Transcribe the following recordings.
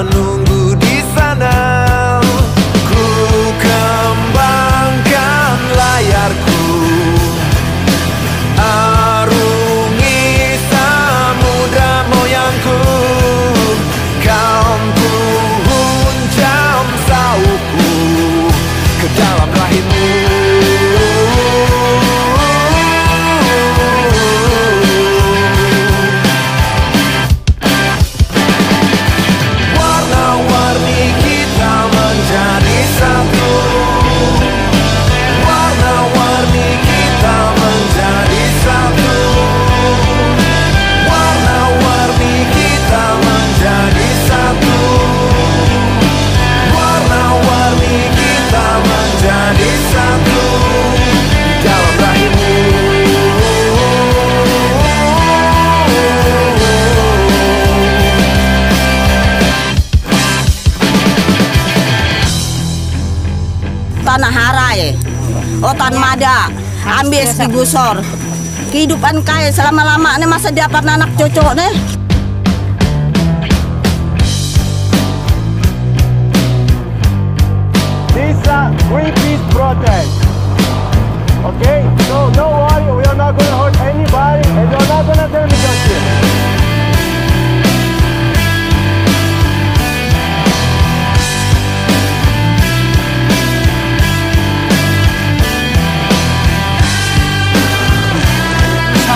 menunggu ambil digusor kehidupan kaya selama-lama nih masa dapat anak cocok nih Lisa Greenpeace protest. Okay? So no worry, we are not gonna hurt anybody and you're not gonna damage us here.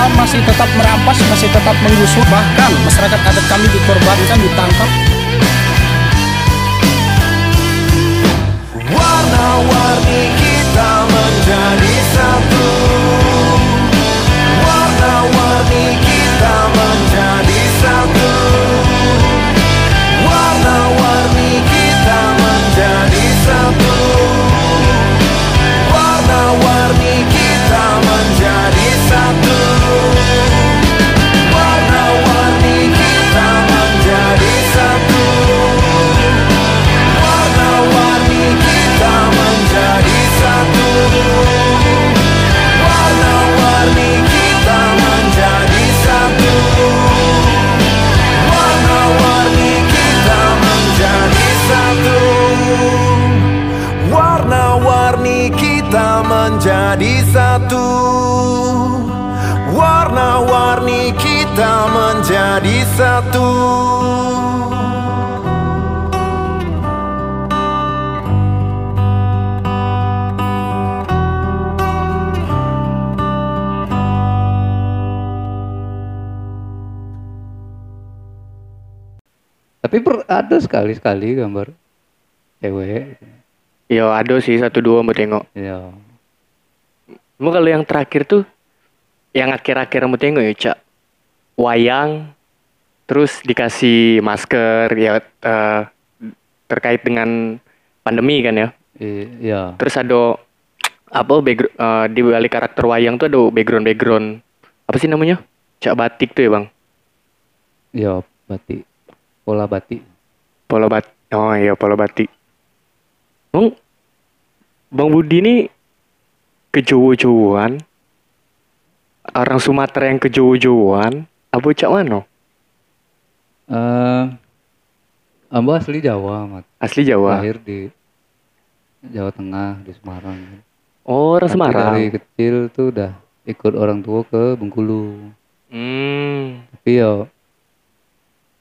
Masih tetap merampas, masih tetap menggusur, bahkan masyarakat adat kami dikorbankan, ditangkap. Warna-warni kita menjadi satu sekali-sekali gambar cewek. Yo ada sih satu dua mau tengok. Ya. Cuma kalau yang terakhir tuh yang akhir-akhir mau tengok ya cak wayang terus dikasih masker ya eh, terkait dengan pandemi kan ya. I- ya. Terus ada apa eh, di balik karakter wayang tuh ada background background apa sih namanya cak batik tuh ya bang Ya, batik. Pola batik. Polo bat oh iya polo batik bang bang Budi ini kejowo-jowoan orang Sumatera yang kejowo-jowoan apa cak mano Eh, ambo asli Jawa, Mat. asli Jawa Lahir di Jawa Tengah di Semarang. oh orang Tapi Semarang Dari kecil tuh udah ikut orang tua ke Bengkulu. hmm Tapi ya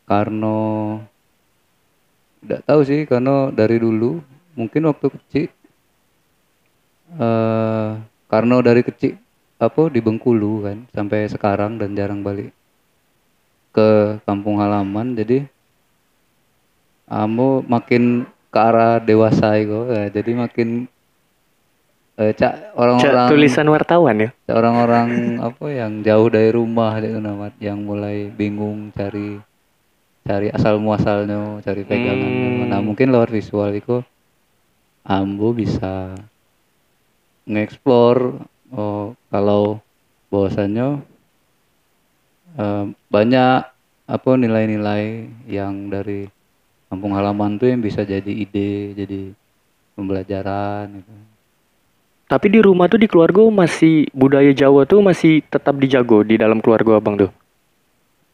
karena tidak tahu sih karena dari dulu mungkin waktu kecil eh karena dari kecil apa di Bengkulu kan sampai sekarang dan jarang balik ke kampung halaman jadi kamu makin ke arah dewasa itu ya, jadi makin eh, cak Cak orang-orang tulisan wartawan ya? orang-orang apa yang jauh dari rumah itu nama yang mulai bingung cari cari asal muasalnya cari pegangannya Hmm. nah mungkin lewat visual itu ambo bisa ngeksplor oh kalau bahwasannya eh, banyak apa nilai-nilai yang dari kampung halaman tuh yang bisa jadi ide jadi pembelajaran gitu. tapi di rumah tuh di keluarga masih budaya Jawa tuh masih tetap dijago di dalam keluarga abang tuh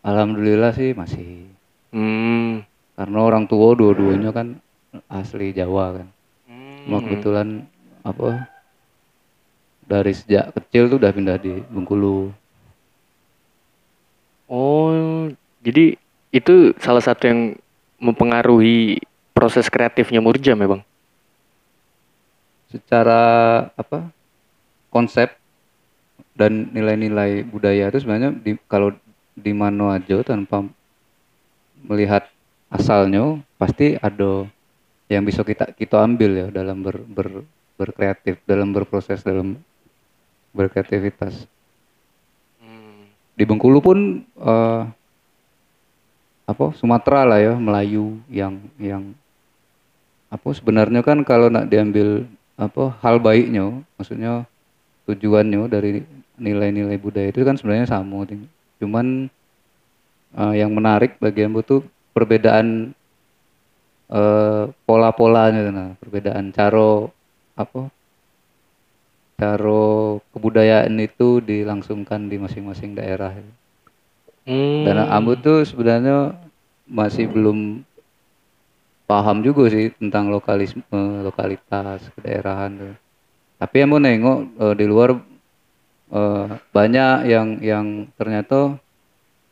Alhamdulillah sih masih hmm karena orang tua dua-duanya kan asli Jawa kan cuma Hmm. kebetulan apa dari sejak kecil tuh udah pindah di Bengkulu Oh, jadi itu salah satu yang mempengaruhi proses kreatifnya Murjam ya bang? secara apa konsep dan nilai-nilai budaya itu sebenarnya di, kalau di mana aja tanpa melihat asalnya pasti ada yang bisa kita kita ambil ya dalam ber, ber- berkreatif dalam berproses dalam berkreativitas. Di Bengkulu pun eh, apa Sumatera lah ya Melayu yang yang apa sebenarnya kan kalau nak diambil apa hal baiknya maksudnya tujuannya dari nilai-nilai budaya itu kan sebenarnya sama cuman eh, yang menarik bagi Ambo tuh perbedaan eh, pola-polanya nah perbedaan cara apa cara kebudayaan itu dilangsungkan di masing-masing daerah Hmm. dan Ambo tuh sebenarnya masih belum paham juga sih tentang lokalisme, lokalitas, kedaerahan tuh. Tapi Ambo nengok eh, di luar eh, banyak yang yang ternyata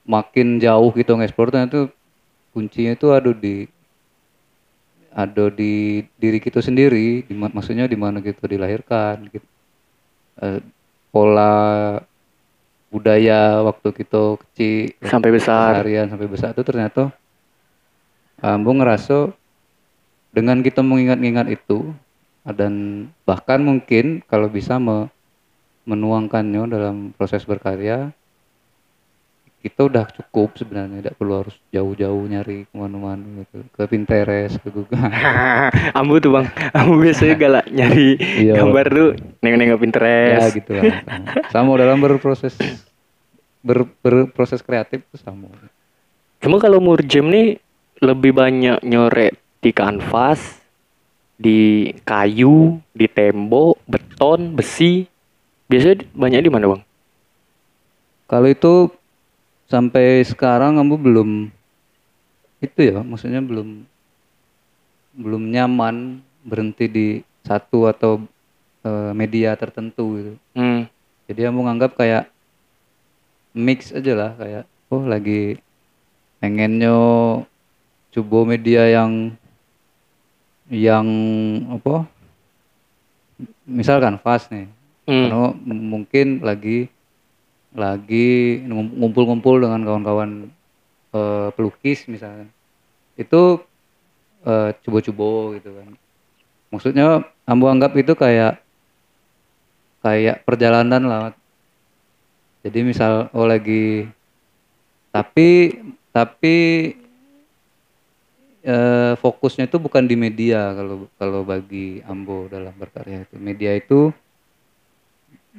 makin jauh gitu ngekspor ternyata kuncinya itu ada di ada di diri kita sendiri, di, ma- maksudnya di mana kita dilahirkan, gitu. Eh, pola budaya waktu kita kecil Sampai besar. harian sampai besar itu ternyata Ambo ngerasa dengan kita mengingat-ingat itu dan bahkan mungkin kalau bisa me- menuangkannya dalam proses berkarya kita udah cukup sebenarnya tidak perlu harus jauh-jauh nyari ke mana-mana gitu ke Pinterest ke Google Ambu tuh bang, Ambu biasanya galak nyari Iya. gambar tuh nengok-nengok ya Pinterest. gitu lah sama. sama dalam berproses ber- berproses kreatif itu sama Cuma kalau Murjam nih lebih banyak nyoret di kanvas, di kayu, di tembok, beton, besi. Biasanya banyak di mana bang? Kalau itu sampai sekarang kamu belum itu ya, maksudnya belum belum nyaman berhenti di satu atau eh, media tertentu gitu. Hmm. Jadi kamu nganggap kayak mix aja lah kayak oh lagi pengennya coba media yang yang apa misal kanvas nih Hmm. karena mungkin lagi lagi ngum- ngumpul-ngumpul dengan kawan-kawan eh, pelukis misalnya. Itu eh, coba-coba gitu kan. Maksudnya ambu anggap itu kayak kayak perjalanan lah. Jadi misal oh lagi tapi tapi eh, fokusnya itu bukan di media kalau kalau bagi Ambo dalam berkarya itu. Media itu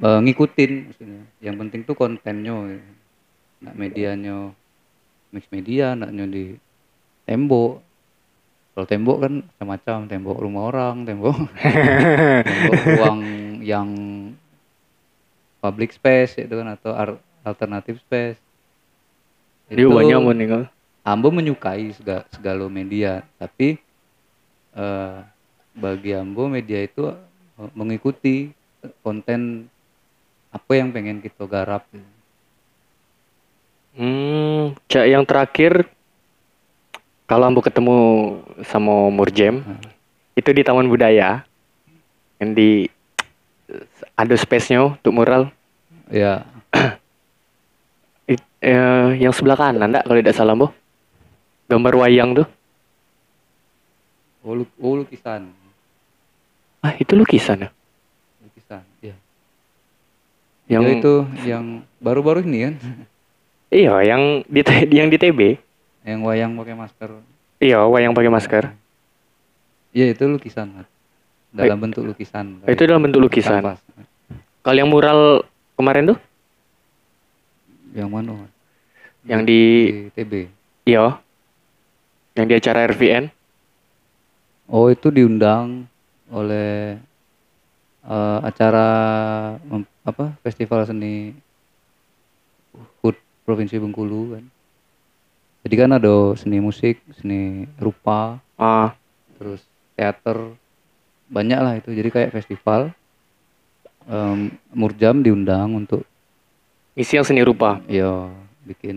eh, ngikutin maksudnya yang penting tuh kontennya gitu. nak medianya mix media naknya di tembok kalau tembok kan macam-macam tembok rumah orang tembok tembok ruang yang public space itu kan atau alternative space. Dia banyak mau nih Ambo menyukai segala, segala media, tapi eh, bagi Ambo media itu eh, mengikuti konten apa yang pengen kita garap. Hmm, cak yang terakhir kalau ambo ketemu sama Murjem itu di Taman Budaya yang di ada space-nya untuk mural Ya, It- eh, yang sebelah kanan enggak kalau tidak salah Bo? Gambar wayang tuh. oh, oh, lukisan, Ah, itu lukisan ya. Ya. Yang Ya, itu yang baru-baru ini kan, Iya, yang di yang di TB. yang wayang pakai masker. Iya, wayang pakai masker. Iya itu lukisan, Mat. dalam bentuk lukisan. Itu dalam bentuk lukisan. Kanvas. Kalau yang mural kemarin tuh Yang mana? Mat? yang di Di TB. iya. Yang di acara RVN. Oh itu diundang oleh eh, acara apa festival seni HUT Provinsi Bengkulu kan. Jadi kan ada seni musik, seni rupa, Ah, terus teater, banyak lah itu. Jadi kayak festival. Em, Murjam diundang untuk isi yang seni rupa. ya bikin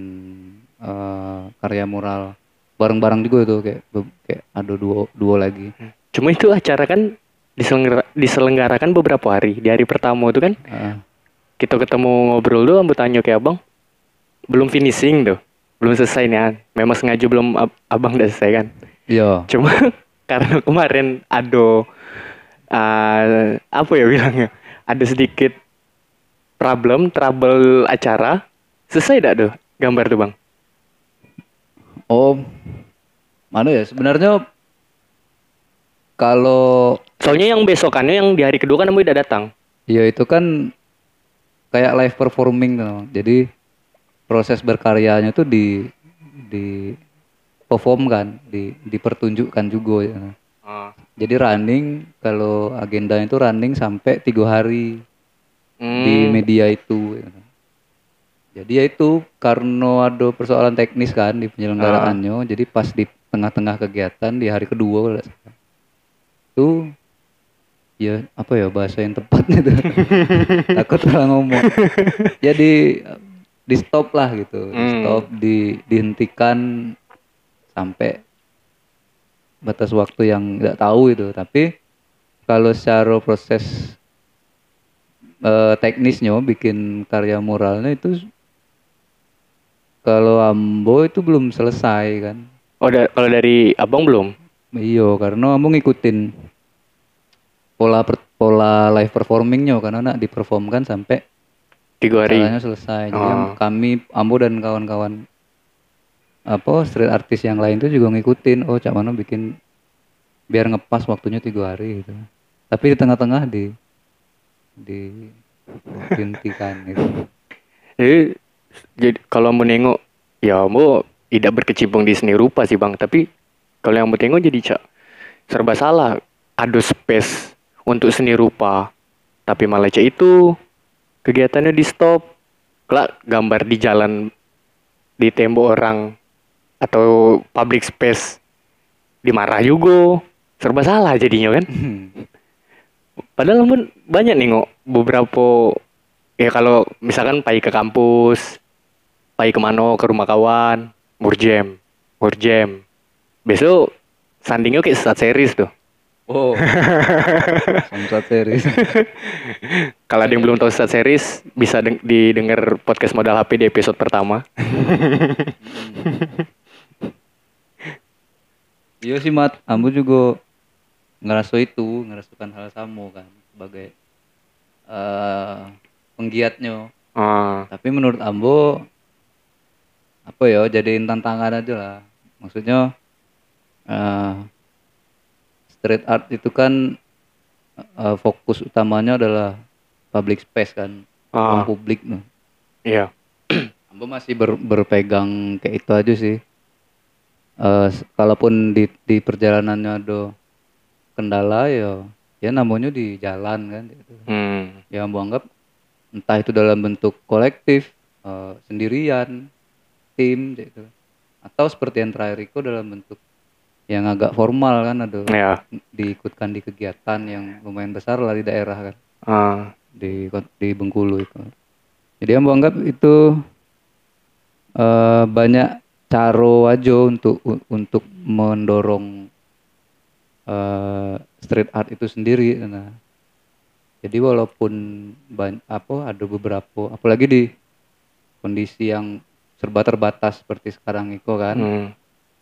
eh, karya mural bareng-bareng juga itu kayak kayak ada duo duo lagi. Cuma itu acara kan diselenggara- diselenggarakan beberapa hari. Di hari pertama itu kan Heeh. kita ketemu ngobrol tuh ambil tanya ke abang belum finishing tuh belum selesai nih An. memang sengaja belum ab- abang udah selesai kan Iya. cuma karena kemarin ada uh, apa ya bilangnya ada sedikit problem trouble acara selesai tidak tuh gambar tuh bang Oh, mana ya? Sebenarnya kalau soalnya yang besokannya yang di hari kedua kan kamu tidak datang ya itu kan kayak live performing tuh. Jadi proses berkaryanya tuh di di perform kan, di dipertunjukkan juga ya. Jadi running kalau agenda itu running sampai tiga hari di Hmm, media itu. ya. Jadi ya itu karena ada persoalan teknis kan di penyelenggaraannya, jadi pas di tengah-tengah kegiatan di hari kedua kalau itu ya apa ya bahasa yang tepatnya itu takut salah ngomong. Jadi di stop lah gitu, di Hmm. stop, di dihentikan sampai batas waktu yang nggak tahu itu. Tapi kalau secara proses eh, teknisnya bikin karya muralnya itu kalau Ambo itu belum selesai kan. oh da- kalau dari abang belum Iya, karena Ambo ngikutin pola per- pola live performingnya karena nak diperformkan sampai tiga hari selesai. Jadi Oh. kami Ambo dan kawan-kawan apa street artis yang lain itu juga ngikutin. Oh, cak mana bikin biar ngepas waktunya tiga hari gitu. Tapi di tengah-tengah di di dihentikan gitu. Jadi, jadi kalau mau nengok, ya mau tidak berkecimpung di seni rupa sih bang. Tapi kalau yang mau tengok jadi cak serba salah. Ada space untuk seni rupa, tapi malah cak itu kegiatannya di stop. Kelak gambar di jalan di tembok orang atau public space dimarah juga. Serba salah jadinya kan. Padahal pun banyak nengok beberapa ya kalau misalkan pai ke kampus, pai ke mana ke rumah kawan, murjem, murjem. Besok sandingnya kayak stat series tuh. Oh. Samsat series. Kalau ada yang belum tahu stat series bisa deng- didengar podcast modal HP di episode pertama. Iya sih Mat, Ambo juga ngerasa itu, ngerasakan hal sama kan sebagai eh penggiatnya. Ah, Tapi menurut Ambo apa ya jadiin tantangan aja lah. Maksudnya eh street art itu kan eh, fokus utamanya adalah public space kan, ruang ah, publik noh. iya. Ambo masih ber- berpegang kayak itu aja sih. S- kalaupun di, di perjalanannya ada kendala ya ya namanya di jalan kan gitu. Hmm. Ya Ambo anggap entah itu dalam bentuk kolektif eh, sendirian tim gitu atau seperti yang terakhir itu dalam bentuk yang agak formal kan ada Ya. diikutkan di kegiatan yang lumayan besar lah di daerah kan Ah, di di Bengkulu itu. Jadi yang anggap itu eh, banyak caro aja untuk untuk mendorong eh, street art itu sendiri. Nah, jadi walaupun ban- apa ada beberapa, apalagi di kondisi yang serba terbatas seperti sekarang itu kan, hmm.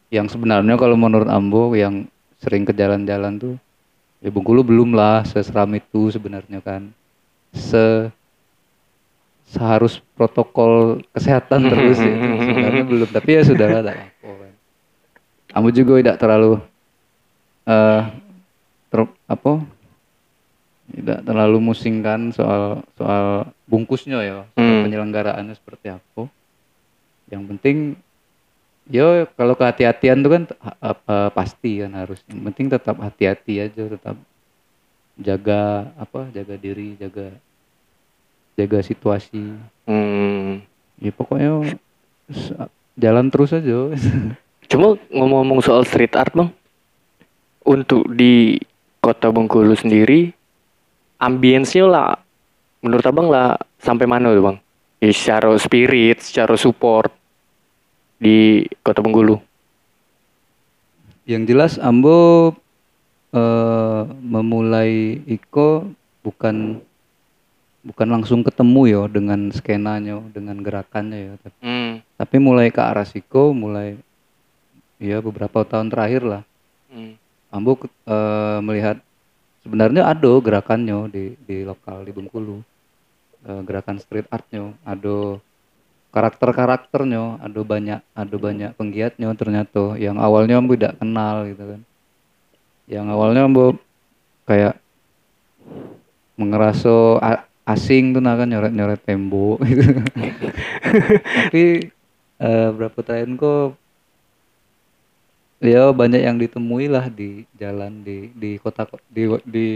Yang sebenarnya kalau menurut Ambo yang sering ke jalan-jalan tuh ya Bengkulu belum lah seseram itu sebenarnya kan. Se seharus protokol kesehatan terus itu sebenarnya belum tapi ya sudah lah kan. Ambo juga tidak terlalu eh ter- apa? Tidak terlalu musing kan soal soal bungkusnya ya soal Hmm. penyelenggaraannya seperti apa. Yang penting yo kalau kehati-hatian tuh kan apa, pasti kan harus yang penting tetap hati-hati aja tetap jaga apa jaga diri jaga jaga situasi Hmm. ya pokoknya jalan terus aja Cuma ngomong-ngomong soal street art bang, untuk di kota Bengkulu sendiri, ambience-nya lah, menurut abang lah sampai mana tuh bang? Ya, secara spirit, secara support di kota Bengkulu. yang jelas Ambo eh, memulai Iko bukan bukan langsung ketemu ya dengan skenanya dengan gerakannya ya tapi, Hmm. tapi mulai ke arah Siko mulai ya beberapa tahun terakhir lah Hmm. Ambo eh, melihat sebenarnya ada gerakannya di di lokal di Bengkulu Eh, gerakan street artnya ada karakter-karakternya ada banyak ada banyak penggiatnya ternyata. Yang awalnya Ambo tidak kenal gitu kan. Yang awalnya Ambo kayak mengerasa a- asing tuh nah kan nyoret-nyoret tembok gitu. Tapi eh, berapa tahun kok ya banyak yang ditemui lah di jalan di di kota di di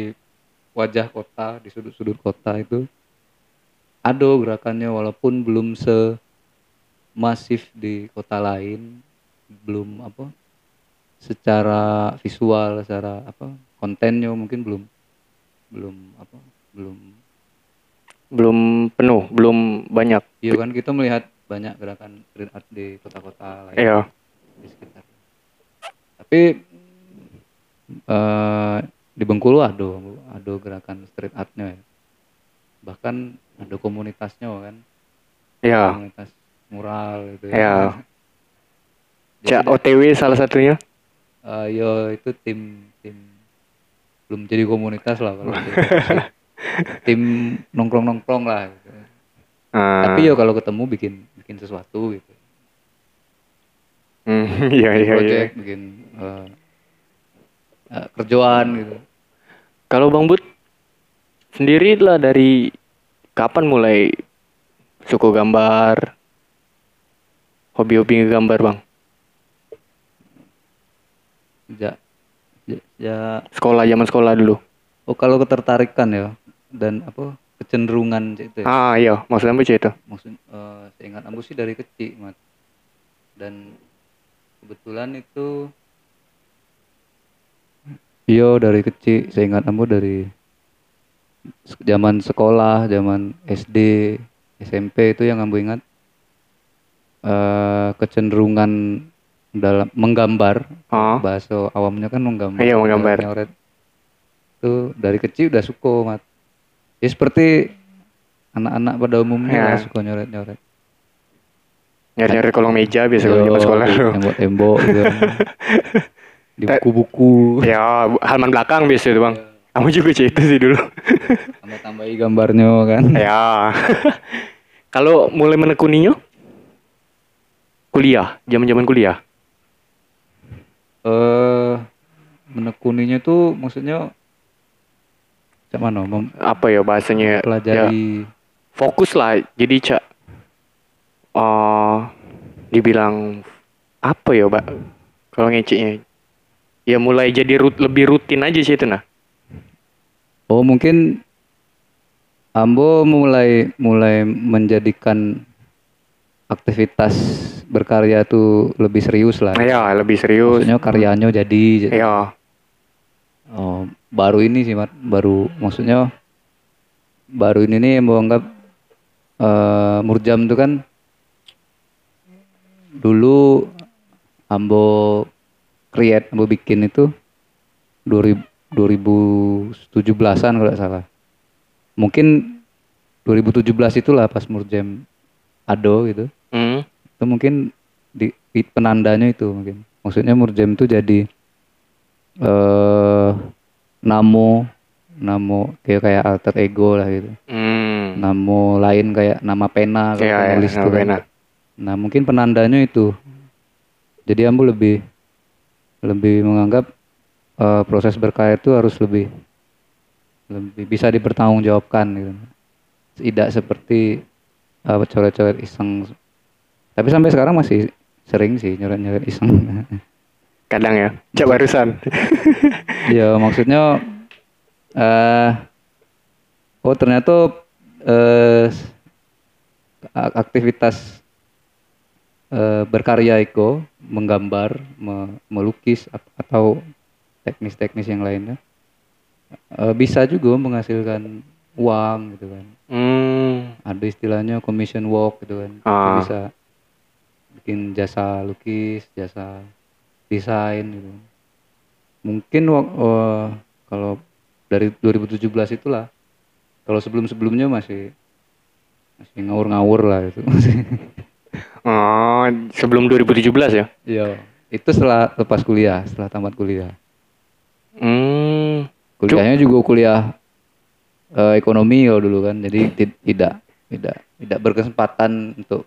wajah kota di sudut-sudut kota itu ada gerakannya walaupun belum se masif di kota lain belum apa secara visual secara apa kontennya mungkin belum belum apa belum Belum penuh, belum banyak. iya kan kita melihat banyak gerakan street art di kota-kota lain Iya. di sekitar. Tapi eh di Bengkulu ada ada gerakan street artnya ya. Bahkan ada komunitasnya kan, Iya. komunitas mural gitu Iya. Jadi Cak OTW salah satunya. eh, yo itu tim tim belum jadi komunitas lah kalau tim nongkrong nongkrong lah gitu. Ah. Tapi yo kalau ketemu bikin bikin sesuatu gitu. Hmm, iya iya iya. Bikin eh, eh, kerjaan gitu. Kalau Bang Bud sendiri lah dari kapan mulai suka gambar? Hobi-hobi gambar, Bang? Ya, ya, ya Sekolah zaman sekolah dulu. Oh kalau ketertarikan ya dan apa kecenderungan itu ya. Ah, iya, maksudnya apa itu? Maksud eh, seingat ambu sih dari kecil mat. Dan kebetulan itu Iya dari kecil seingat ambu dari zaman sekolah, zaman SD, SMP itu yang ambu ingat eh kecenderungan dalam menggambar Ah. bahasa awamnya kan menggambar Iya, menggambar. nyoret itu dari kecil udah suka mat ya seperti anak-anak pada umumnya Ya. suka nyoret-nyoret Nyari-nyari kolong meja biasa kalau zaman sekolah dulu. tembok-tembok gitu di buku-buku Ya, halaman belakang biasa itu, Bang. Kamu juga cerita sih dulu. tambah tambahi gambarnya kan ya. Kalau mulai menekuninya? Kuliah, zaman-zaman kuliah. eh menekuninya tuh maksudnya cak mana mem- Apa ya bahasanya? Ya, pelajari fokus lah. Jadi, Cak eh dibilang apa ya, Pak? Kalau ngeceknya. Ya mulai jadi rut, lebih rutin aja sih itu nah. Oh mungkin Ambo mulai mulai menjadikan aktivitas berkarya tuh lebih serius lah. Ya, lebih serius. Maksudnya karyanya jadi. Ya. Oh, baru ini sih, Mat. Baru maksudnya baru ini nih yang anggap eh Murjam tuh kan dulu Ambo create, Ambo bikin itu 2000 2017-an kalau salah. Mungkin 2017 itulah pas Murjam Ado gitu. Hmm. Itu mungkin di, di penandanya itu mungkin. Maksudnya Murjam itu jadi eh namo namo kayak kayak alter ego lah gitu. Hmm. Namo lain kayak nama pena Iya, iya, penulis nama kan. pena. Nah, mungkin penandanya itu. Jadi Ambo lebih lebih menganggap eh, proses berkarya itu harus lebih lebih bisa dipertanggungjawabkan gitu. Tidak seperti eh, coret-coret iseng. Tapi sampai sekarang masih sering sih nyoret-nyoret iseng. Kadang ya. Cak barusan. ya maksudnya eh oh ternyata a- aktivitas eh, berkarya itu menggambar, me- melukis at- atau teknis-teknis yang lainnya eh, bisa juga menghasilkan uang gitu kan. Hmm. Ada istilahnya commission work gitu kan. Ah. Bisa bikin jasa lukis, jasa desain gitu. Mungkin eh, kalau dari 2017 itulah. Kalau sebelum-sebelumnya masih masih ngawur-ngawur lah itu. Oh, sebelum 2017 ya? Iya. Itu setelah lepas kuliah, setelah tamat kuliah. Hmm. Kuliahnya juga kuliah eh, ekonomi kalau dulu kan. Jadi ti- tidak tidak tidak berkesempatan untuk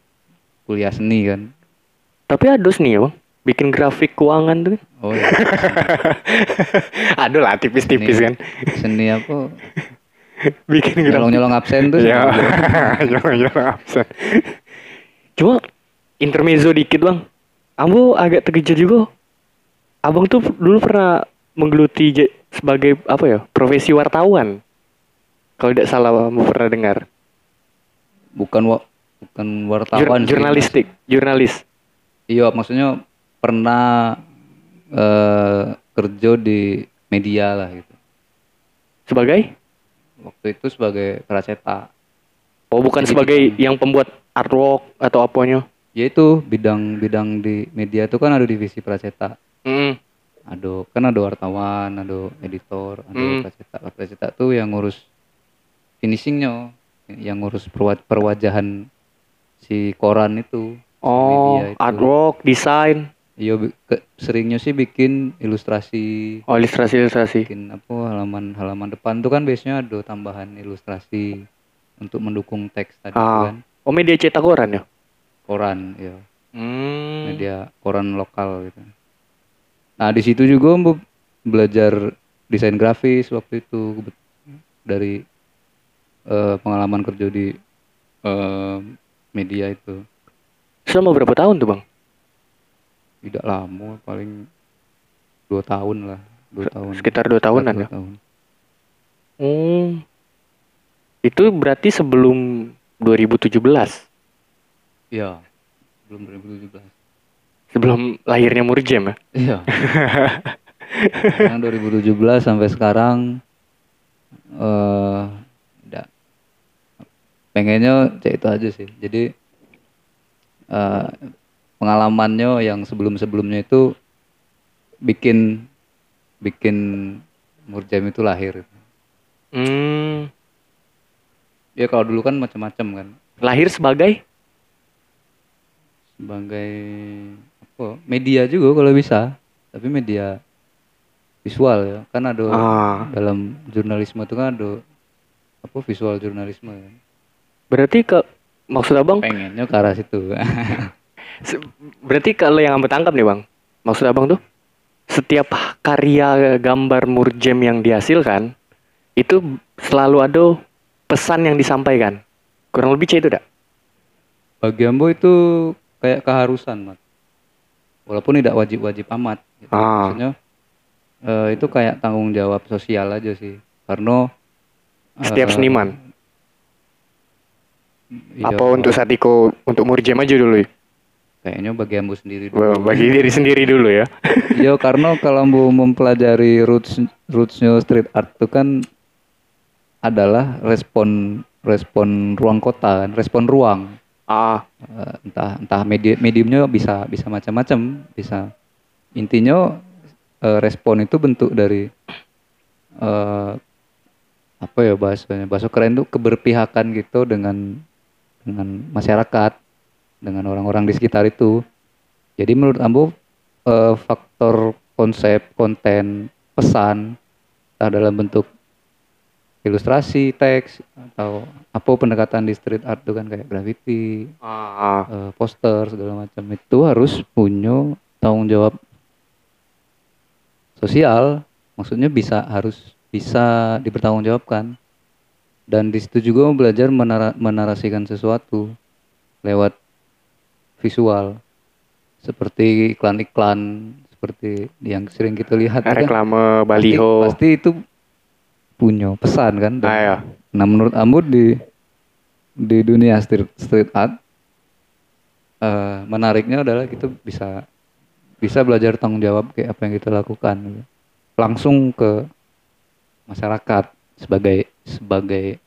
kuliah seni kan. Tapi ada nih ya, Bang. Bikin grafik keuangan tuh. Oh iya. Aduh lah, tipis-tipis kan. Seni apa? Bikin. Nyolong-nyolong absen tuh. Ya, nyolong-nyolong absen. Cuma intermezzo dikit bang. Ambo agak terkejut juga. Abang tuh dulu pernah menggeluti sebagai apa ya profesi wartawan. Kalau tidak salah Ambo pernah dengar. Bukan wa, bukan Jur- wartawan sih. jurnalistik, jurnalis. Iya, maksudnya pernah eh kerja di media lah gitu. Sebagai? Waktu itu sebagai pracetak. Oh bukan Jadi sebagai bidang- yang pembuat artwork atau apanya? Yaitu bidang-bidang di media itu kan ada divisi pracetak. Hmm. Ada kan ada wartawan, ada editor, ada Hmm. pracetak. Pracetak tuh yang ngurus finishingnya, yang ngurus perwa- perwajahan si koran itu. Oh, media itu. artwork, desain, Iya, seringnya sih bikin ilustrasi, oh ilustrasi-ilustrasi. bikin apa halaman halaman depan tuh kan biasanya ada tambahan ilustrasi untuk mendukung teks tadi Ah. kan Oh media cetak koran ya? koran ya Hmm. media koran lokal gitu nah di situ juga Mbok belajar desain grafis waktu itu dari eh, pengalaman kerja di eh, media itu Selama berapa tahun tuh bang? tidak lama paling dua tahun lah dua tahun Sekitar dua tahunan Dua ya? tahun. Hmm. Itu berarti sebelum 2017, Iya, belum 2017. Sebelum lahirnya Murjem ya? Iya. Sekarang 2017 sampai sekarang eh enggak. Pengennya cek itu aja sih. Jadi eh pengalamannya yang sebelum-sebelumnya itu bikin bikin Murjam itu lahir. Hmm. Ya kalau dulu kan macam-macam kan. Lahir sebagai? sebagai apa media juga kalau bisa tapi media visual ya kan ada Ah. dalam jurnalisme itu kan ada apa visual jurnalisme ya. Berarti ke maksud abang? pengennya ke arah situ Berarti kalau yang abang tangkap nih bang, maksud abang tuh setiap karya gambar Murjem yang dihasilkan itu selalu ada pesan yang disampaikan. Kurang lebih cah itu dak? bagi Ambo itu kayak keharusan mat walaupun tidak wajib-wajib amat gitu. Ah. maksudnya eh, itu kayak tanggung jawab sosial aja sih karena Setiap eh, seniman. Iya, Apa untuk Satiko untuk Murjem aja dulu? ya? kayaknya bagi ambu sendiri dulu. Bagi diri sendiri dulu ya. Iya karena kalau ambu mempelajari roots rootsnya street art itu kan adalah respon respon ruang kota kan, respon ruang. Ah, entah entah medi- mediumnya bisa bisa macam-macam, bisa. Intinya eh, respon itu bentuk dari eh apa ya bahasanya bahasa keren tuh keberpihakan gitu dengan dengan masyarakat dengan orang-orang di sekitar itu. Jadi menurut Ambo eh, faktor konsep konten pesan entah dalam bentuk ilustrasi teks atau apa pendekatan di street art itu kan kayak graffiti ah, eh, poster segala macam. Itu harus punya tanggung jawab sosial. Maksudnya bisa harus bisa dipertanggungjawabkan. Dan di situ juga belajar menara- menarasikan sesuatu lewat visual. Seperti iklan-iklan seperti yang sering kita lihat kan reklame pasti- baliho. pasti, itu punya pesan kan Dan- Ah, ya. Nah menurut Ambo di di dunia street, street art eh, menariknya adalah kita bisa bisa belajar tanggung jawab kayak apa yang kita lakukan gitu. langsung ke masyarakat sebagai sebagai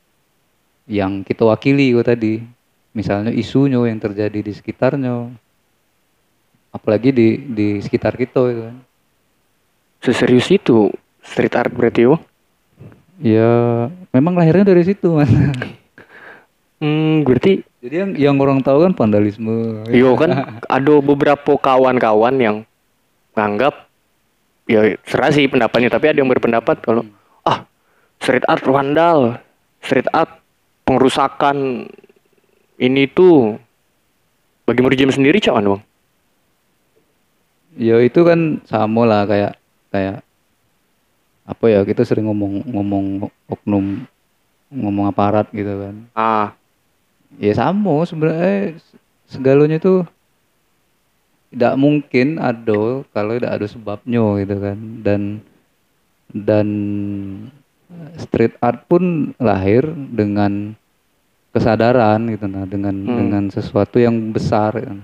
yang kita wakili itu tadi misalnya isunya yang terjadi di sekitarnya apalagi di di sekitar kita itu kan Seserius itu street art berarti yo. Ya memang lahirnya dari situ mas Hmm, berarti Jadi yang yang orang tahu kan vandalisme. Yo kan ada beberapa kawan-kawan yang nganggap ya serah sih pendapatnya tapi ada yang berpendapat kalau ah street art vandal, street art pengerusakan ini tuh bagi Murjim sendiri cuman bang. Ya itu kan sama lah kayak kayak apa ya kita sering ngomong ngomong oknum ngomong aparat gitu kan. Ah, Ya sama sebenarnya segalanya itu tidak mungkin ada kalau tidak ada sebabnya gitu kan dan dan street art pun lahir dengan kesadaran gitu nah dengan Hmm. dengan sesuatu yang besar gitu.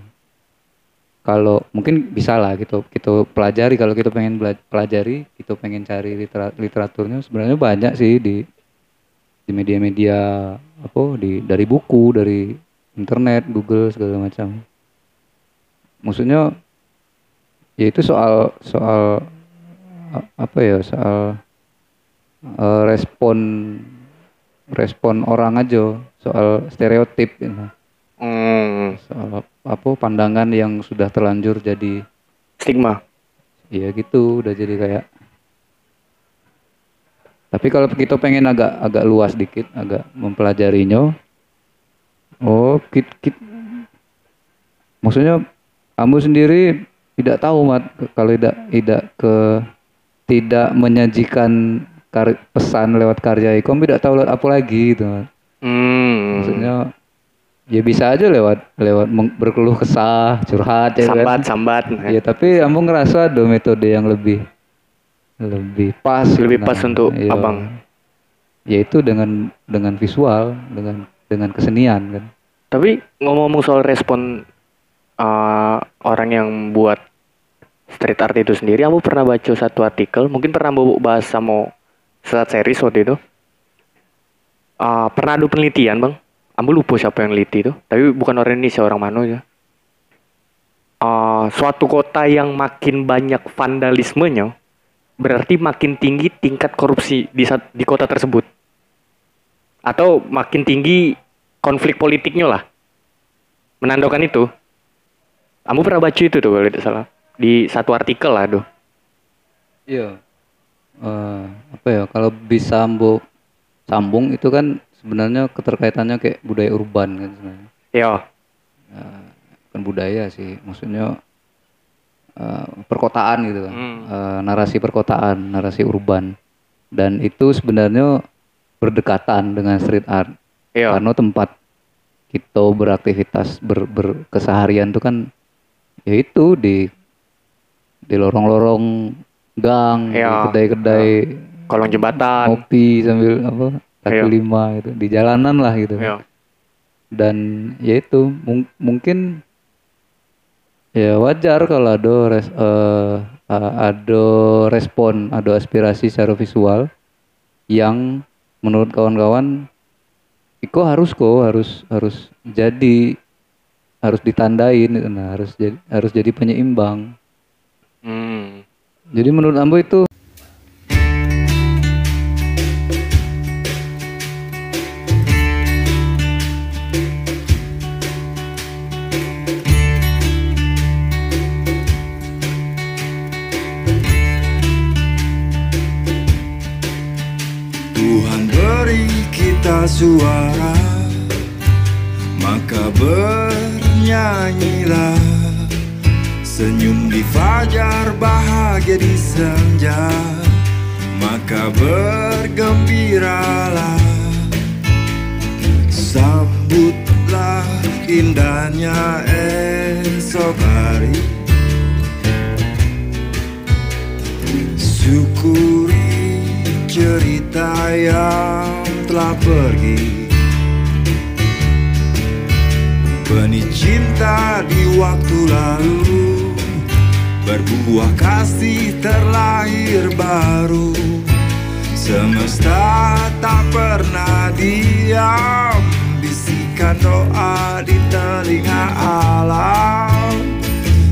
Kalau mungkin bisa lah gitu kita pelajari kalau kita pengen pelajari kita pengen cari litera- literaturnya sebenarnya banyak sih di di media-media apa di dari buku dari internet Google segala macam maksudnya ya itu soal soal apa ya soal eh, respon respon orang aja soal stereotip gitu. Hmm, apa pandangan yang sudah terlanjur jadi stigma. ya gitu udah jadi kayak tapi kalau kita pengen agak agak luas dikit agak mempelajarinya oh kit kit maksudnya kamu sendiri tidak tahu mat kalau tidak tidak ke tidak menyajikan kar- pesan lewat karya kamu tidak tahu lewat apa lagi gitu Mat. Hmm, maksudnya ya bisa aja lewat lewat berkeluh kesah curhat ya kan sambat sambat. Ya tapi kamu ngerasa ada metode yang lebih lebih pas Lebih nah, pas untuk iya. abang. Yaitu dengan dengan visual, dengan dengan kesenian kan. Tapi ngomong-ngomong soal respon uh, orang yang buat street art itu sendiri, aku pernah baca satu artikel, mungkin pernah mau bahas sama saat series waktu itu. Uh, pernah ada penelitian bang, aku lupa siapa yang neliti itu, tapi bukan orang Indonesia orang mana ya. Uh, suatu kota yang makin banyak vandalismenya, berarti makin tinggi tingkat korupsi di di kota tersebut, atau makin tinggi konflik politiknya lah menandakan itu. Kamu pernah baca itu tuh kalau tidak salah di satu artikel lah tuh. Iya. Eh, apa ya kalau bisa ambo sambung itu kan sebenarnya keterkaitannya kayak budaya urban kan sebenarnya. Ya, Bukan budaya sih, maksudnya eh, perkotaan gitu kan. Hmm. Eh, narasi perkotaan, narasi urban. Dan itu sebenarnya berdekatan dengan street art. ya, karena tempat kita beraktivitas ber, berkeseharian itu kan ya itu di di lorong-lorong gang di Iya. kedai-kedai kolong jembatan. ngopi sambil apa kaki Iya. lima gitu di jalanan lah gitu Ya. dan ya itu mung- mungkin ya wajar kalau ada res, eh, eh, ada respon ada aspirasi secara visual yang menurut kawan-kawan Iko harus kok harus harus jadi harus ditandain nah harus jadi harus jadi penyeimbang Hmm. jadi menurut Ambo itu suara Maka bernyanyilah. Senyum di fajar bahagia di senja Maka bergembiralah. Sambutlah indahnya esok hari. Syukuri cerita yang telah pergi. Benih cinta di waktu lalu Berbuah kasih terlahir baru. Semesta tak pernah diam Bisikan doa di telinga alam.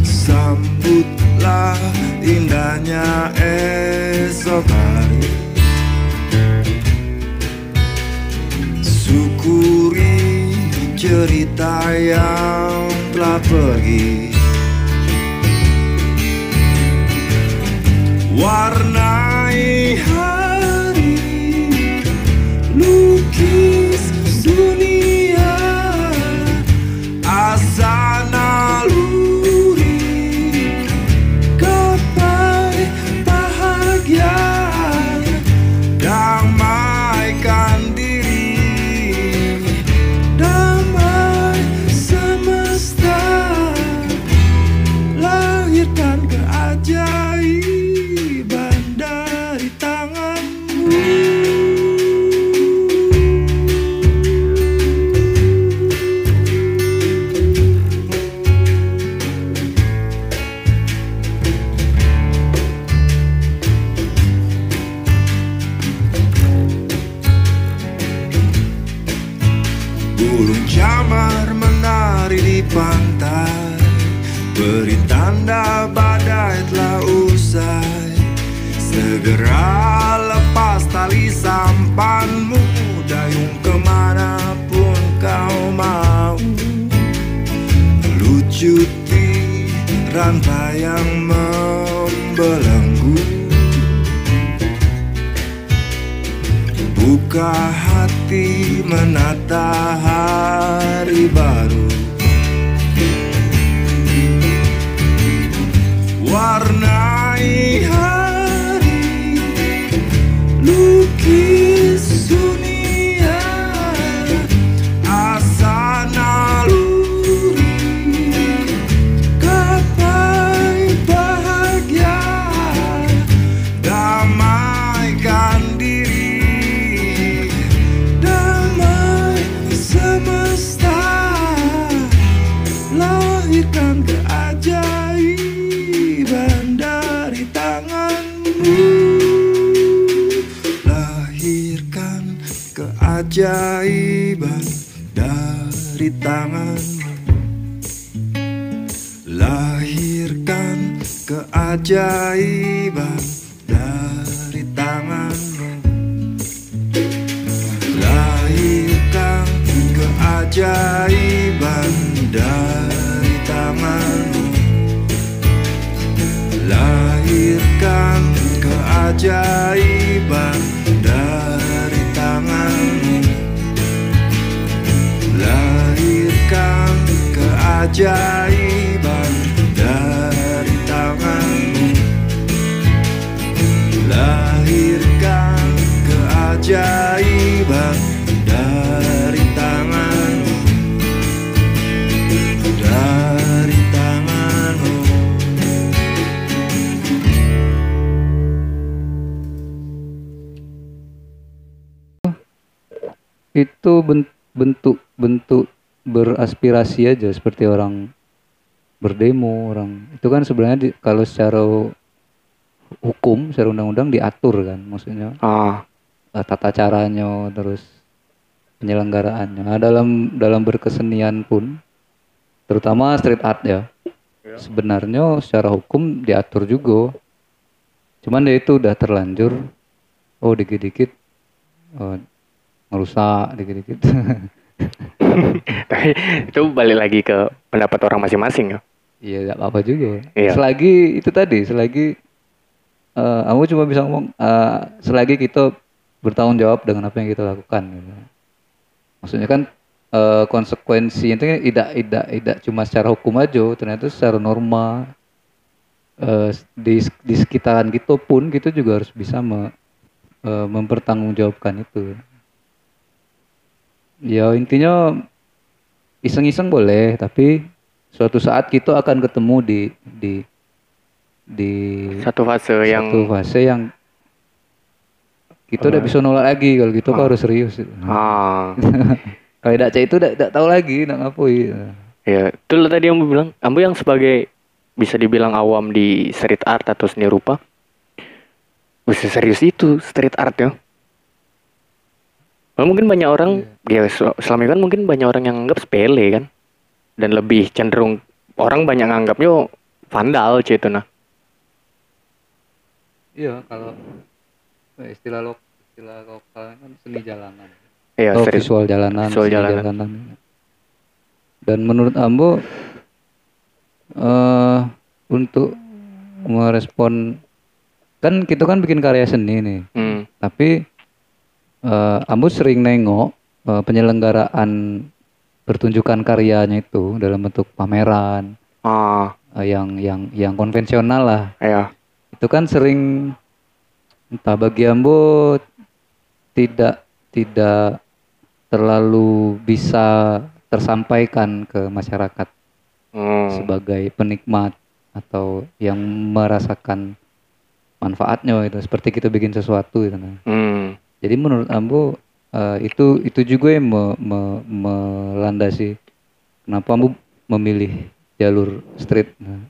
Sambutlah indahnya esok hari Syukuri cerita yang telah pergi. Warnai hari tanda badai telah usai. Segera lepas tali sampanmu Dayung ke mana pun kau mau. Lucuti rantai yang membelenggu. Buka hati menata hari baru Warnai keajaiban dari tanganmu Lahirkan keajaiban keajaiban dari tanganmu. Lahirkan keajaiban dari tanganmu. Dari tanganmu. Itu ben- bentuk bentuk beraspirasi aja seperti orang berdemo orang itu kan sebenarnya di- kalau secara hukum secara undang-undang diatur kan maksudnya Ah, eh, tata caranya terus penyelenggaraannya. Nah, dalam dalam berkesenian pun terutama street art ya. sebenarnya secara hukum diatur juga. Cuman ya itu udah terlanjur oh dikit-dikit oh, ngerusak dikit-dikit tapi itu balik lagi ke pendapat orang masing-masing ya. Iya, nggak apa-apa juga. Iya. Selagi itu tadi, selagi eh aku cuma bisa ngomong, eh, selagi kita bertanggung jawab dengan apa yang kita lakukan. Gitu. Maksudnya kan eh, konsekuensi itu tidak tidak tidak cuma secara hukum aja, ternyata secara norma eh, di di sekitaran kita pun kita juga harus bisa me- eh, mempertanggungjawabkan itu. Ya intinya iseng-iseng boleh, tapi suatu saat kita akan ketemu di di di Satu fase yang satu fase yang kita udah bisa nolak lagi kalau gitu kok harus serius. ah, kalau tidak itu tidak tahu lagi nak ngapain. ya itu lah tadi yang bilang, ambu yang sebagai bisa dibilang awam di street art atau seni rupa, bisa serius itu street art ya. Well, mungkin banyak orang, ya sel- selama ini kan mungkin banyak orang yang anggap sepele kan, dan lebih cenderung orang banyak nganggapnya vandal gitu nah. Iya kalau eh, istilah lo istilah lokal kan seni jalanan. Iya, oh, street- visual jalanan, visual seni jalanan. Dan menurut Ambo eh untuk merespon kan kita kan bikin karya seni nih. Hmm. Tapi eh Ambo sering nengok eh, penyelenggaraan pertunjukan karyanya itu dalam bentuk pameran Ah, eh, yang yang yang konvensional lah. ya. Itu kan sering entah bagi Ambo tidak tidak terlalu bisa tersampaikan ke masyarakat Hmm. sebagai penikmat atau yang merasakan manfaatnya itu seperti kita bikin sesuatu itu nah. Hmm. Jadi menurut Ambo eh, itu itu juga yang me- me- melandasi kenapa Ambo memilih jalur street. Nah,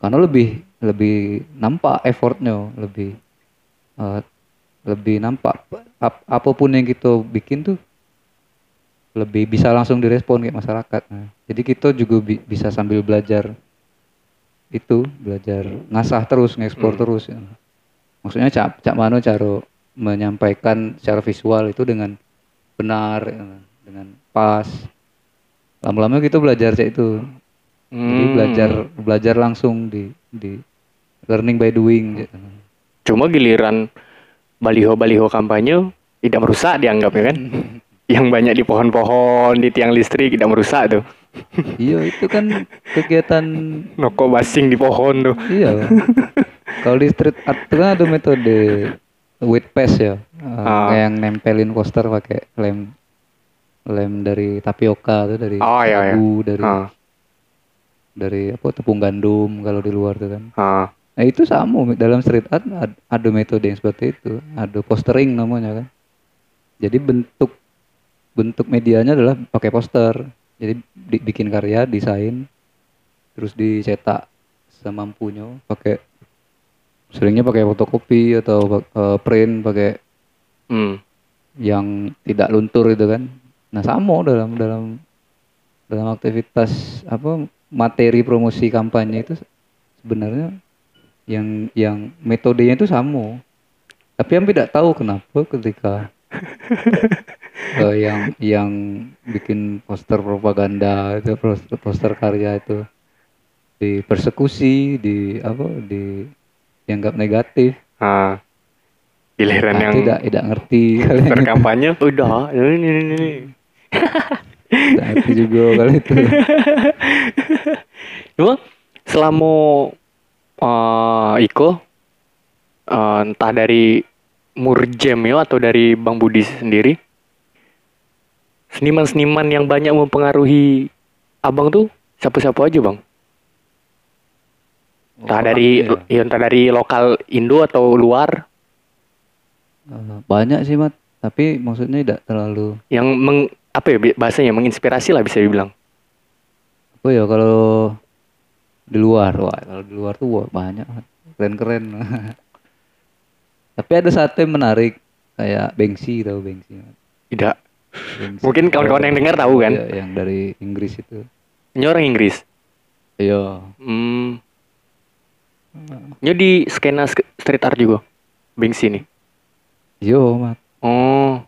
karena lebih lebih nampak effortnya, lebih eh, lebih nampak ap- apa pun yang kita bikin tuh lebih bisa langsung direspon kayak masyarakat. Nah, jadi kita juga bi- bisa sambil belajar itu belajar ngasah terus ngekspor terus ya. maksudnya cak cak mano cara menyampaikan secara visual itu dengan benar ya, dengan pas lama-lama kita belajar cak itu jadi Hmm. belajar belajar langsung di di learning by doing gitu. Cuma giliran baliho-baliho kampanye tidak merusak dianggapnya kan. yang banyak di pohon-pohon, di tiang listrik tidak merusak tuh. iya itu kan kegiatan Noko basing di pohon tuh. iya kalau di street art itu kan ada metode weight pass ya Ah. kayak yang nempelin poster pakai lem lem dari tapioka tuh dari Oh, iya, iya. dari Ah, dari apa tepung gandum kalau di luar tuh kan ah. nah itu sama dalam street art ad- ada metode yang seperti itu ada postering namanya kan jadi bentuk bentuk medianya adalah pakai poster jadi di- bikin karya desain terus dicetak semampunya pakai seringnya pakai fotokopi atau eh, print pakai Hmm. yang tidak luntur itu kan nah sama dalam dalam dalam aktivitas apa materi promosi kampanye itu sebenarnya yang yang metodenya itu sama tapi yang tidak tahu kenapa ketika eh, yang yang bikin poster propaganda itu poster, poster karya itu dipersekusi di apa di dianggap negatif Ah. Giliran Nah, yang tidak tidak ngerti kalian berkampanye udah ini ini ini. ngerti juga kali itu Cuma selama eh, Iko eh, entah dari Murjem ya atau dari Bang Budi sendiri seniman-seniman yang banyak mempengaruhi abang tuh siapa-siapa aja bang? Entah Oh, dari ya. ya entah dari lokal Indo atau luar Eh, banyak sih mat tapi maksudnya tidak terlalu yang meng, apa ya bahasanya menginspirasi lah bisa dibilang. Oh ya kalau di luar, wah kalau di luar tuh wah, banyak keren-keren. Tapi ada satu yang menarik kayak Bengsi tahu Bengsi. Tidak. Bengsi. Mungkin kawan-kawan yang dengar tahu kan? Iya, yang dari Inggris itu. Ini orang Inggris. Iya. Hmm. Ini di skena sk- street art juga. Bengsi nih. Yo, mat. Oh.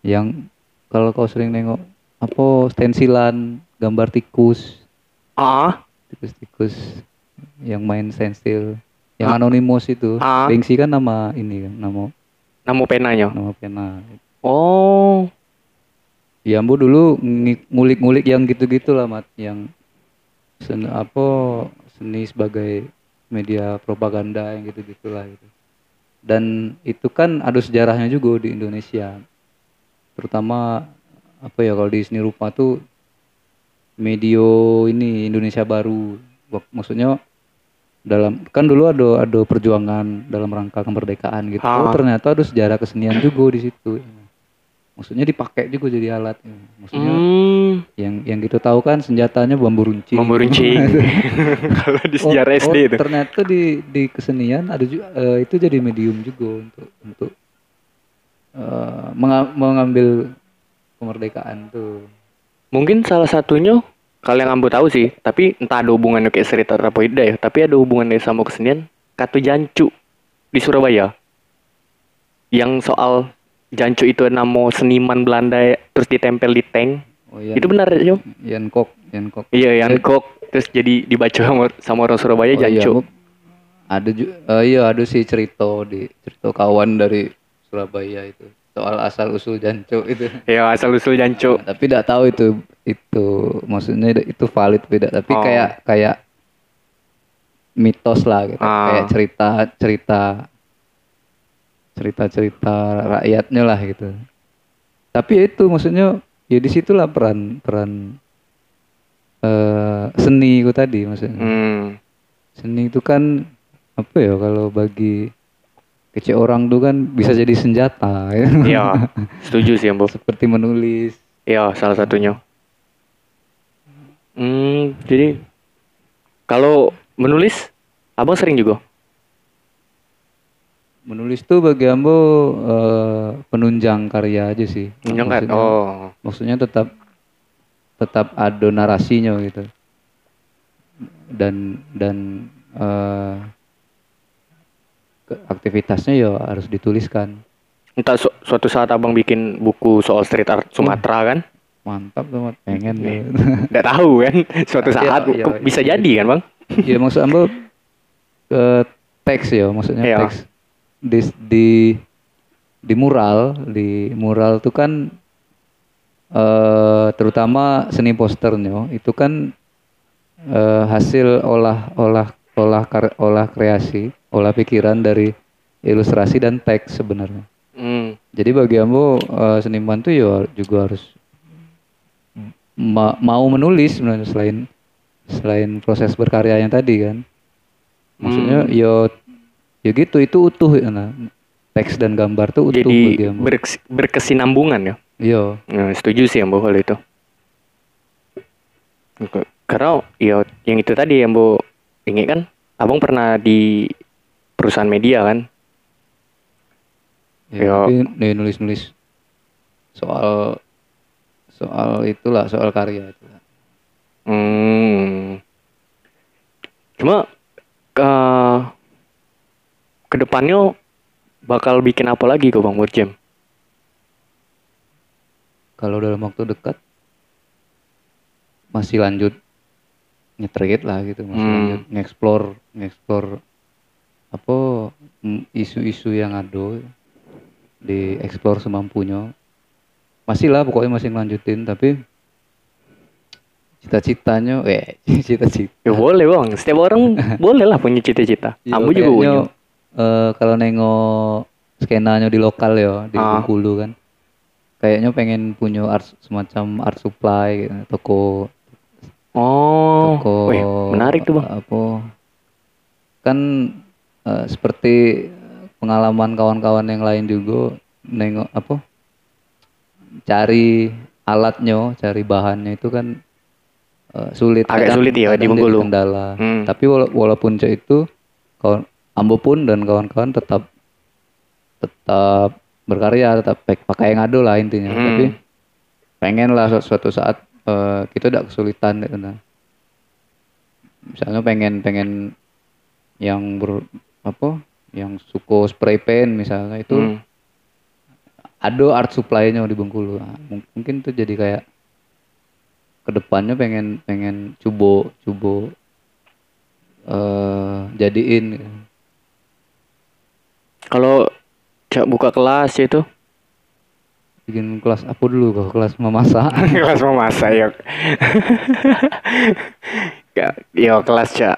Yang kalau kau sering nengok apa stensilan gambar tikus, Ah. tikus-tikus yang main stensil, yang anonymous itu. Ah. Bengsi kan nama ini kan, nama Nama penanya. nama pena. Oh. Ya ambo dulu ngulik-ngulik yang gitu-gitu lah mat, yang seni apa seni sebagai media propaganda yang gitu-gitulah gitu. Dan itu kan ada sejarahnya juga di Indonesia. Terutama apa ya kalau di seni rupa tuh medio ini Indonesia baru. Maksudnya dalam kan dulu ada ada perjuangan dalam rangka kemerdekaan gitu. Oh Ah. ternyata ada sejarah kesenian juga di situ. Maksudnya dipakai juga jadi alat. Maksudnya Hmm. yang yang gitu tahu kan senjatanya bambu runcing. Bambu runcing. Kalau di Oh, sejarah oh, SD itu. Ternyata di di kesenian ada juga eh, itu jadi medium juga untuk untuk eh, menga- mengambil kemerdekaan tuh. Mungkin salah satunya kalau yang ambo tahu sih, tapi entah ada hubungannya kayak cerita apa tidak ya, tapi ada hubungannya sama kesenian Katu Jancu di Surabaya. Yang soal Jancu itu nama seniman Belanda ya, terus ditempel di tank. Oh iya. Itu benar ya? Yan Kok, Yan Kok. Iya, yang kok terus jadi dibaca sama, sama orang Surabaya Oh iya, Jancu. Bu. ada juga iya ada sih cerita di cerita kawan dari Surabaya itu soal asal usul jancu itu. Ya asal usul Jancu. Nah, tapi tidak tahu itu itu maksudnya itu valid beda tapi Oh. kayak kayak mitos lah gitu Ah. kayak cerita cerita cerita cerita rakyatnya lah gitu tapi ya itu maksudnya ya di situlah peran peran eh seni itu tadi maksudnya Hmm. seni itu kan apa ya kalau bagi kecil orang tuh kan bisa jadi senjata ya. Iya, setuju sih Ambo. seperti menulis Iya, salah satunya. Hmm, jadi kalau menulis, abang sering juga. Menulis tuh bagi ambo eh, penunjang karya aja sih Menyengat. maksudnya, Oh, maksudnya tetap tetap ada narasinya gitu dan dan eh, ke- aktivitasnya ya harus dituliskan entah su- suatu saat abang bikin buku soal street art Sumatera kan? mantap tuh pengen Nih. ya. Tahu kan? Suatu Iya, saat iya, kok iya. bisa jadi kan bang? ya maksud ambo eh, teks ya maksudnya Iya. teks di di di mural di mural tuh kan eh terutama seni posternya itu kan eh, hasil olah olah olah kar- olah kreasi olah pikiran dari ilustrasi dan teks sebenarnya Hmm. jadi bagi ambo eh, seniman tuh ya juga harus ma- mau menulis sebenarnya selain selain proses berkarya yang tadi kan maksudnya Hmm. yo ya gitu itu utuh ya nah. teks dan gambar tuh utuh Jadi berkes- berkesinambungan ya? yo Nah, setuju sih Ambo kalau itu. Karena ya yang itu tadi Ambo ingat kan, abang pernah di perusahaan media kan? ya, Yo. tapi nih nulis-nulis soal soal itulah soal karya itu Hmm. Cuma ke ke depannya bakal bikin apa lagi kok Bang buat jam? kalau dalam waktu dekat masih lanjut ngetrit lah gitu masih Hmm. lanjut ngeksplor ngeksplor apa isu-isu yang ada dieksplor semampunya masih lah pokoknya masih ngelanjutin tapi cita-citanya eh cita-cita Ya boleh bang, setiap orang boleh lah punya cita-cita. Iya, Kamu juga punya. Eh, kalau nengok skenanya di lokal ya di Ah. Bengkulu kan kayaknya pengen punya art semacam art supply gitu, toko Oh, toko wih, menarik tuh bang. apa kan eh, seperti pengalaman kawan-kawan yang lain juga nengok apa cari alatnya cari bahannya itu kan eh, sulit Agak sulit ya, di kadang Bengkulu. kendala Hmm. tapi wala- walaupun itu kawan Ambo pun dan kawan-kawan tetap tetap berkarya tetap pakai yang ngado lah intinya Hmm. tapi pengen lah su- suatu saat eh, kita tidak kesulitan gitu nah. misalnya pengen pengen yang ber apa yang suko spray paint misalnya itu Hmm. ada art supply-nya di Bengkulu Nah, mung- mungkin tuh jadi kayak ke depannya pengen pengen cubo cubo eh jadiin gitu. Kalau Cak buka kelas itu bikin kelas apa dulu kok kelas memasak kelas memasak ya. ya, ya kelas Cak.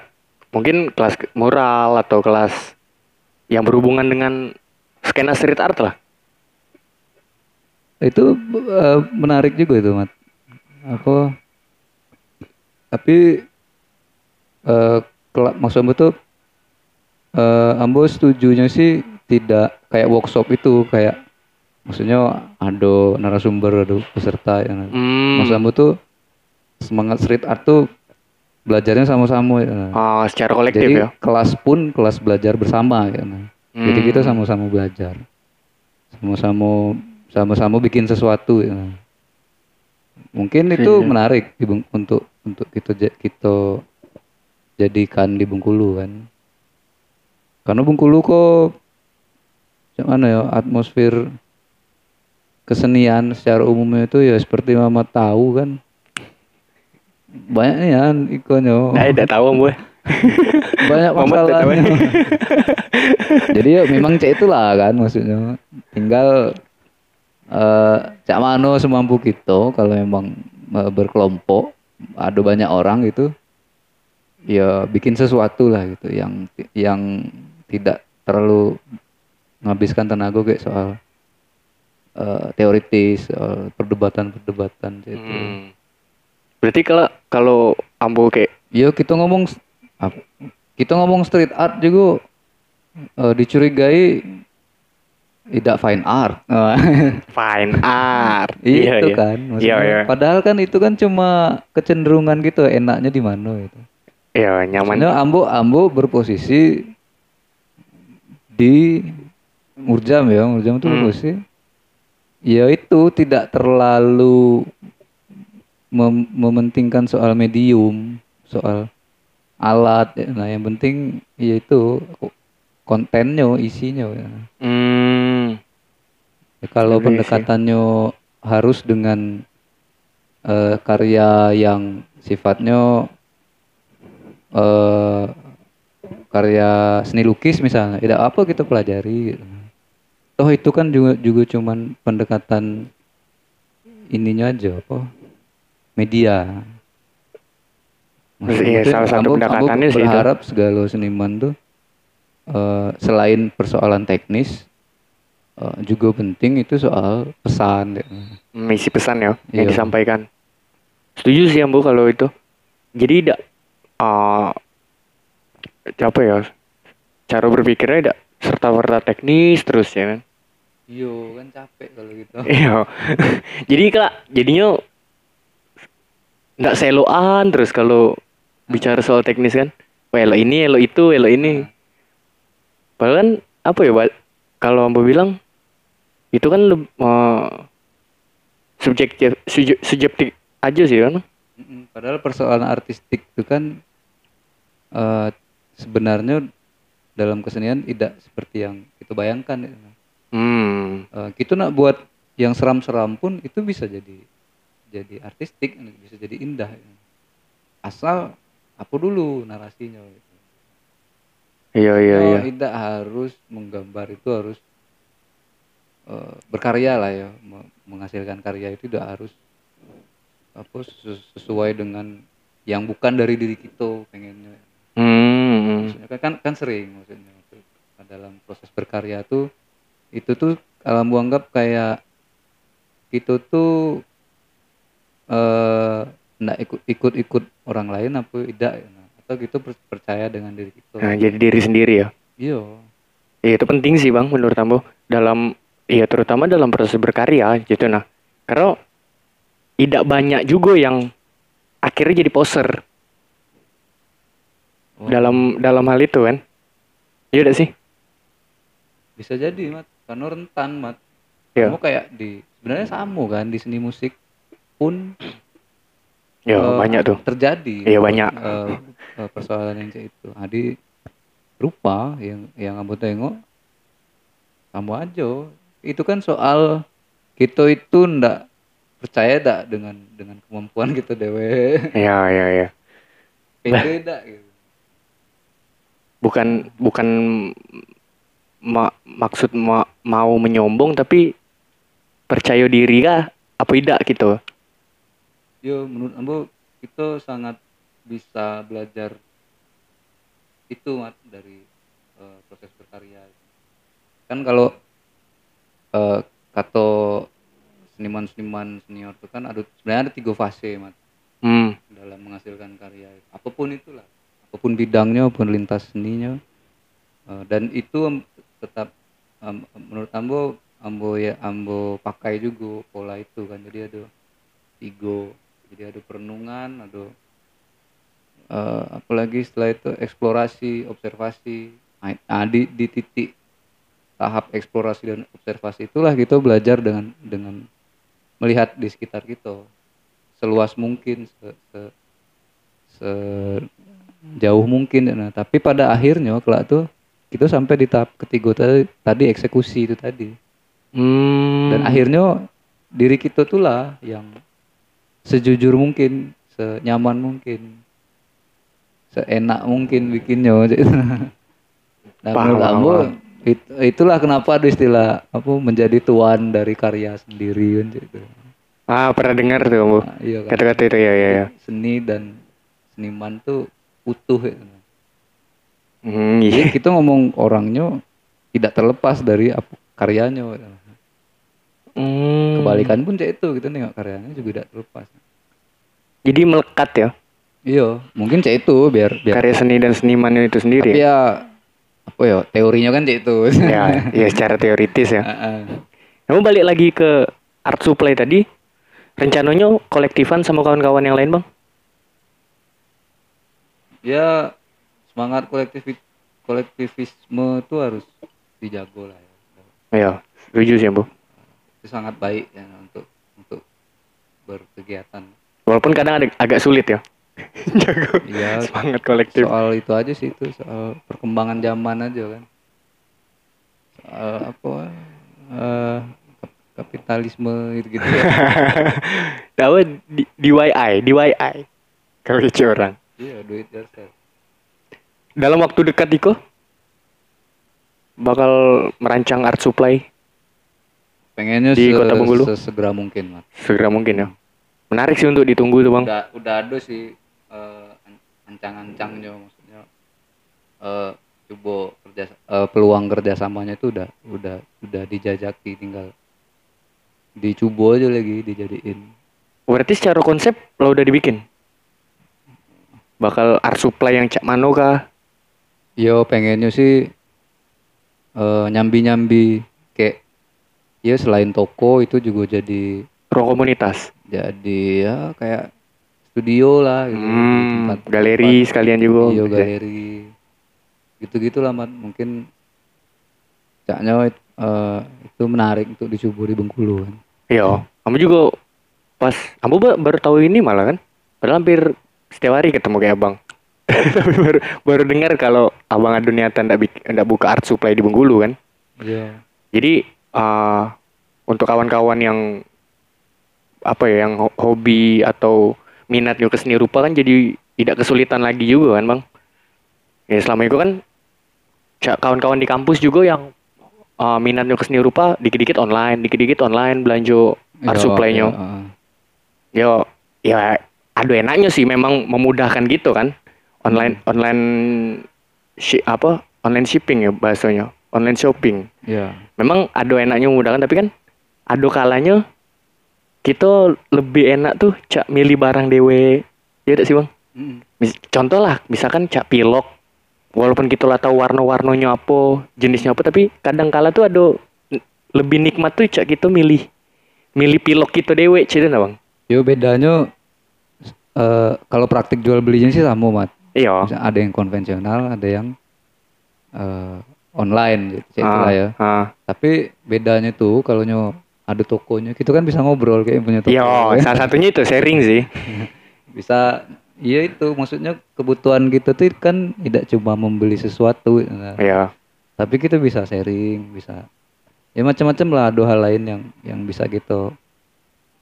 Mungkin kelas mural atau kelas yang berhubungan dengan skena street art lah. itu eh, menarik juga itu mat apa tapi eh kela- maksud Ambo tuh eh Ambo setujunya sih tidak kayak workshop itu kayak maksudnya ada narasumber ada peserta yang Hmm. Ambo tuh semangat street art tuh belajarnya sama-sama ya. Oh, secara kolektif Jadi ya. kelas pun kelas belajar bersama ya. Jadi Hmm. kita sama-sama belajar. Sama-sama sama-sama bikin sesuatu ya. Mungkin itu Iya. menarik untuk untuk kita kita jadikan di Bengkulu kan. Karena Bengkulu kok gimana ya atmosfer kesenian secara umumnya itu ya seperti mama tahu kan banyak nih ya ikonnya Nah, tidak tahu gue. banyak masalahnya. Jadi ya memang cek itulah kan maksudnya. Tinggal eh cak mano semampu kita kalau memang eh, berkelompok ada banyak orang gitu ya bikin sesuatu lah gitu yang yang tidak terlalu menghabiskan tenaga kayak soal eh, teoritis soal perdebatan-perdebatan gitu. Hmm. Berarti kalau kalau ambo kayak Ya kita ngomong kita ngomong street art juga eh, dicurigai tidak fine art. fine art. itu iya. kan. Iya, maksudnya. iya. Padahal kan itu kan cuma kecenderungan gitu enaknya di mana itu. Iya, nyaman. Maksudnya Ambo Ambo berposisi di Murjam ya, Murjam itu Hmm. berposisi ya itu tidak terlalu mem- mementingkan soal medium, soal alat. ya. Nah, yang penting yaitu kontennya, isinya. Ya. Hmm. Ya, kalau sih. pendekatannya harus dengan eh, karya yang sifatnya eh karya seni lukis misalnya, tidak apa kita pelajari. gitu. Toh itu kan juga juga cuman pendekatan ininya aja apa media. Iya, salah satu Ambo- Ambo pendekatannya sih itu. berharap segala seniman tuh eh, selain persoalan teknis eh, juga penting itu soal pesan. ya. misi pesan ya yang Iya. disampaikan. Setuju sih Ambo kalau itu. Jadi tidak eh apa ya? Cara berpikirnya tidak serta merta teknis terus ya kan. Iya kan capek kalau gitu. Iya. Jadi kak jadinya nggak seloan terus kalau bicara soal teknis kan. Wah, elo ini, elo itu, elo ini. Padahal kan apa ya, kalau Ambo bilang itu kan eh, subjektif suje- subjektif aja sih kan. Padahal persoalan artistik itu kan eh, sebenarnya dalam kesenian tidak seperti yang kita bayangkan. ya. Hmm. Eh, kita nak buat yang seram-seram pun itu bisa jadi jadi artistik, bisa jadi indah. Asal apa dulu narasinya. gitu. Iya iya Oh, iya. tidak harus menggambar itu harus eh, berkarya lah ya me- menghasilkan karya itu tidak harus apa sesu- sesuai dengan yang bukan dari diri kita pengennya Hmm. maksudnya kan kan, sering maksudnya maksud- dalam proses berkarya tuh itu tuh kalau mau anggap kayak itu tuh eh nggak ikut ikut ikut orang lain apa tidak ya. atau gitu per- percaya dengan diri kita Nah, jadi diri sendiri ya. iya. Iya itu penting sih bang menurut Ambo. Dalam iya terutama dalam proses berkarya gitu. Nah karena tidak banyak juga yang akhirnya jadi poser. Oh, dalam dalam hal itu kan? Iya gak sih? Bisa jadi mat karena rentan mat. Iya. kamu kayak di sebenarnya sama kan di seni musik pun ya eh, banyak tuh. terjadi Iya, banyak. eh, persoalan yang kayak itu. Jadi rupa yang yang kamu tengok kamu aja. Itu kan soal kita itu ndak percaya dak dengan dengan kemampuan kita dewe. Ya ya ya pede dak gitu? Bukan bukan ma- maksud ma- mau menyombong tapi percaya diri kah apa tidak gitu Yo, menurut Ambo kita sangat bisa belajar itu mat dari eh, proses berkarya. Kan kalau eh, kata seniman-seniman senior itu kan ada sebenarnya ada tiga fase mat hmm dalam menghasilkan karya. Apa pun itulah, apa pun bidangnya, apa pun lintas seninya, Eh, dan itu tetap em, menurut Ambo Ambo ya Ambo pakai juga pola itu kan. Jadi ada tiga jadi ada perenungan ada eh, apalagi setelah itu eksplorasi observasi. Nah, nah, di di titik tahap eksplorasi dan observasi itulah kita belajar dengan dengan melihat di sekitar kita. Seluas mungkin se, se- sejauh mungkin. Nah tapi pada akhirnya kelak tuh kita sampai di tahap ketiga tadi, tadi eksekusi itu tadi. Hmm. Dan akhirnya diri kita tuh lah yang sejujur mungkin senyaman mungkin seenak mungkin bikinnya nah menurut it- itulah kenapa ada istilah apa menjadi tuan dari karya sendiri gitu ah pernah dengar tuh Bu. Nah, iya kan? Kata-kata itu ya ya ya. Seni dan seniman tuh utuh ya. Hmm, Jadi iya. kita ngomong orangnya tidak terlepas dari karyanya. Hmm. kebalikan pun kayak itu kita nengok karyanya juga tidak terlepas. Jadi melekat ya? Iya, mungkin cek itu biar biar karya seni dan seniman itu tapi sendiri ya? ya apa ya teorinya kan cek itu. ya ya secara teoritis ya. Kamu balik lagi ke art supply tadi. Rencananya kolektifan sama kawan-kawan yang lain bang? Ya semangat kolektif kolektivisme itu harus dijago lah ya. ya setuju sih bu Itu sangat baik ya untuk untuk berkegiatan. walaupun kadang ada agak sulit ya jago Iya, semangat kolektif soal itu aja sih itu soal perkembangan zaman aja kan. Soal apa kap- kapitalisme gitu gitu. tahu di DIY DIY kalau orang iya, do it yourself. Dalam waktu dekat Iko bakal merancang art supply Pengennya Di Kota Bengkulu? sesegera mungkin, Mas. segera mungkin ya. Menarik sih untuk ditunggu tuh bang. Udah udah ada sih an- ancang-ancangnya maksudnya eh coba kerja eh, peluang kerjasamanya itu udah udah udah dijajaki tinggal dicoba aja lagi dijadiin. Berarti secara konsep lo udah dibikin? Bakal art supply yang cak mano kah Yo pengennya sih eh nyambi-nyambi kayak ya selain toko itu juga jadi ruang komunitas. jadi ya kayak studio lah gitu di hmm, tempat- galeri tempat- sekalian juga. Iya Bisa. galeri. Gitu gitulah Mat. mungkin caknya eh, itu menarik untuk dicoba di Bengkulu kan. Iya kamu juga pas kamu ba- baru tahu ini malah kan? Padahal hampir setiap hari ketemu kayak abang tapi baru baru dengar kalau abang ada niatan ndak ndak buka art supply di Bengkulu kan iya Jadi eh, untuk kawan-kawan yang apa ya yang ho- hobi atau minatnya ke seni rupa kan jadi tidak kesulitan lagi juga kan bang. Ya selama itu kan kawan-kawan di kampus juga yang eh, minatnya ke seni rupa dikit-dikit online, dikit-dikit online belanja art Iya, supply-nya. iya, heeh. Yo ya ada enaknya sih memang memudahkan gitu kan online online shi- apa online shipping ya bahasanya. Online shopping. Iya memang ada enaknya memudahkan tapi kan ada kalanya kita lebih enak tuh cak milih barang dewe ya tidak sih bang? Mm. Mis- contoh lah misalkan cak pilok. Walaupun kita lah tahu warna-warnanya apa jenisnya apa tapi kadang kala tuh ada lebih nikmat tuh cak kita milih milih pilok kita dewe cerita bang? Yo bedanya eh kalau praktik jual belinya sih sama mat. Iya. Ada yang konvensional, ada yang eh online gitu Ah, lah ya. ah. Tapi bedanya tuh kalau nyo ada tokonya, kita kan bisa ngobrol kayak punya toko. Iya, kan. salah satunya itu sharing sih. bisa iya itu maksudnya kebutuhan kita tuh kan tidak cuma membeli sesuatu nah. Iya. tapi kita bisa sharing bisa ya macam-macam lah ada hal lain yang yang bisa kita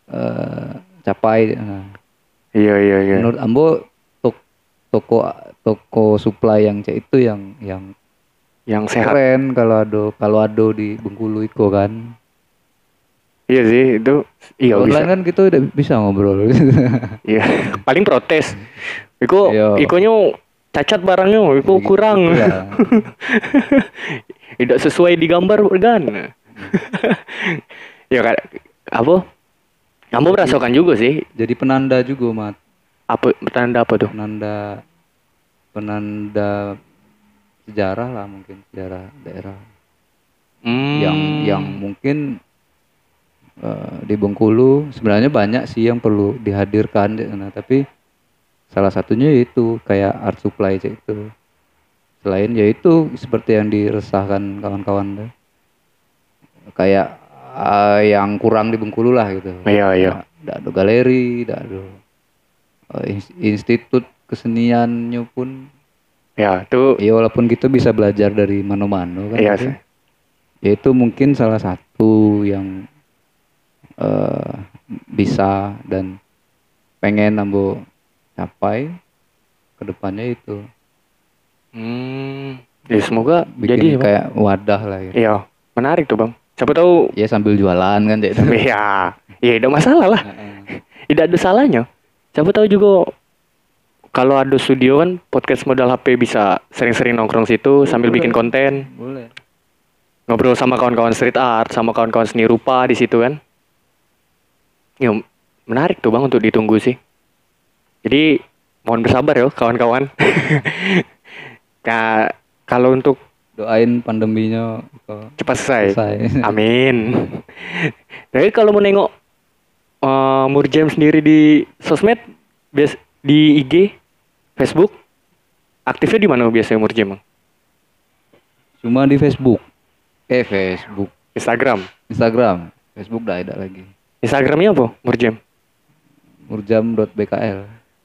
eh capai nah. Iya, iya, iya. menurut ambo toko toko supply yang cek itu yang yang Yang sehat. keren kalau ada kalau ada di Bengkulu itu kan Iya sih, itu iya Kalau bisa. online kan kita udah bisa ngobrol Iya. Paling protes. Iku Iya. ikonya cacat barangnya, iku Gitu kurang. lah. Tidak sesuai di gambar kan. ya kan apa? Kamu merasakan juga sih. jadi penanda juga mat Apa tanda apa tuh? penanda penanda sejarah lah mungkin sejarah daerah Hmm. yang yang mungkin eh, di Bengkulu sebenarnya banyak sih yang perlu dihadirkan di sana tapi salah satunya itu kayak art supply cek itu selain yaitu seperti yang diresahkan kawan-kawan kayak eh, yang kurang di Bengkulu lah gitu Iya, iya. tidak ada galeri tidak ada institut keseniannya pun Ya, itu ya walaupun kita bisa belajar dari mano-mano kan Iya sih. ya itu mungkin salah satu yang eh bisa dan pengen nambo capai ke depannya itu Hmm. Ya semoga bikin jadi Bang. kayak wadah lah gitu. Iya, menarik tuh bang. Siapa tahu ya sambil jualan kan Cek. Iya, ya tidak masalah lah. Tidak ada salahnya. Siapa tahu juga kalau ada studio kan podcast modal HP bisa sering-sering nongkrong situ sambil bikin konten, boleh ngobrol sama kawan-kawan street art, sama kawan-kawan seni rupa di situ kan. Ya, menarik tuh bang untuk ditunggu sih. Jadi mohon bersabar ya kawan-kawan. Ka- kalau untuk doain pandeminya cepat selesai. selesai Amin. Tapi kalau mau nengok eh, Murjam sendiri di sosmed, bias di IG, Facebook, aktifnya di mana biasanya Murjam? Cuma di Facebook eh Facebook Instagram. Instagram Facebook dah ada lagi Instagramnya apa? Murjam. murjam.bkl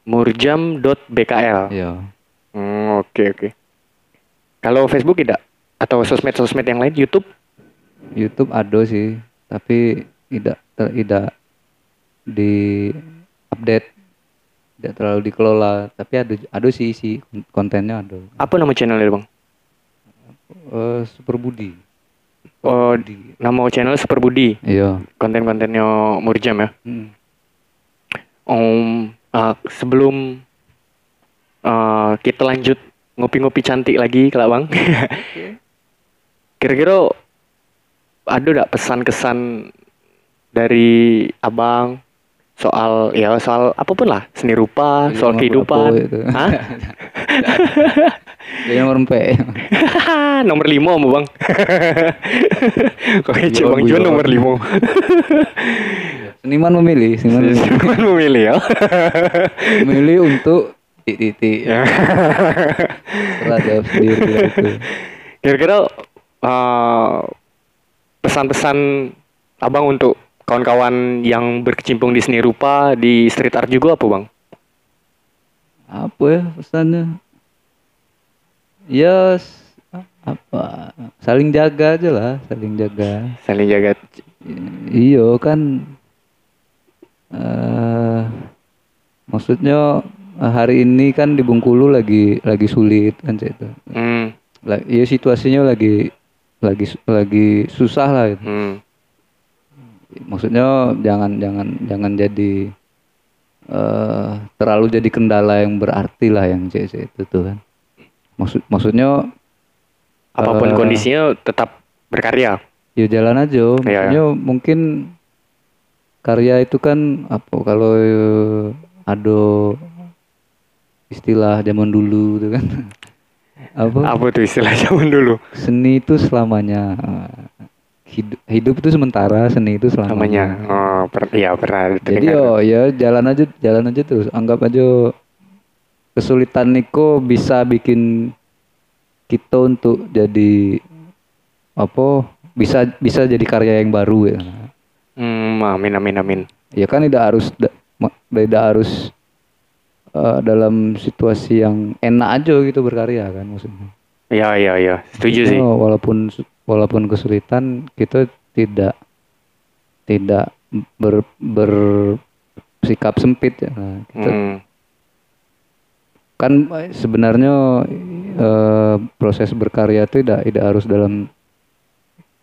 Murjam.bkl. iya Hmm, oke oke. Kalau Facebook tidak? Atau sosmed-sosmed yang lain? YouTube? YouTube ada sih, tapi tidak tidak di update, tidak terlalu dikelola. Tapi ada ada sih isi kontennya ada. Apa nama channelnya bang? Eh, Super Budi. Oh, Budi. nama channel Super Budi. Iya. Konten-kontennya Murjam ya? Hmm. Om, ah, sebelum ah, kita lanjut ngopi-ngopi cantik lagi, kalau bang. Kira-kira ada nggak pesan-kesan dari abang soal ya soal apa pun lah seni rupa, Jadi soal nomor kehidupan. Hah? Dia nomor empat. nomor lima mau bang. Kok Cik Guyon, bang Juan nomor lima. Seniman memilih, seniman memilih, Cuman memilih ya. memilih untuk titik-titik. Setelah jawab sendiri itu. Kira-kira eh, pesan-pesan abang untuk kawan-kawan yang berkecimpung di seni rupa di street art juga apa bang? Apa ya pesannya? Ya s- apa? Saling jaga aja lah, saling jaga. Saling jaga. Iyo kan eh maksudnya eh, hari ini kan di Bengkulu lagi lagi sulit kan itu. Hmm, Iya situasinya lagi lagi lagi susah lah gitu. hmm. Maksudnya jangan jangan jangan jadi eh terlalu jadi kendala yang berarti lah yang Cek itu tuh kan. Maksud maksudnya Apa pun Eh. kondisinya tetap berkarya. ya jalan aja Iya, maksudnya mungkin karya itu kan apa kalau eh, ada istilah zaman dulu itu kan apa Apa tuh istilah zaman dulu? seni itu selamanya hidup, hidup itu sementara, seni itu selamanya. namanya oh per, iya pernah Jadi dengar. yo ya jalan aja jalan aja terus. Anggap aja kesulitan niko bisa bikin kita untuk jadi apa bisa bisa jadi karya yang baru ya. hmm, amin amin amin Ya kan tidak harus tidak harus eh, dalam situasi yang enak aja gitu berkarya kan maksudnya. iya iya iya setuju sih Oh, walaupun walaupun kesulitan kita tidak tidak ber, bersikap sempit ya. Nah, kita Hmm, kan sebenarnya eh, proses berkarya itu tidak tidak harus dalam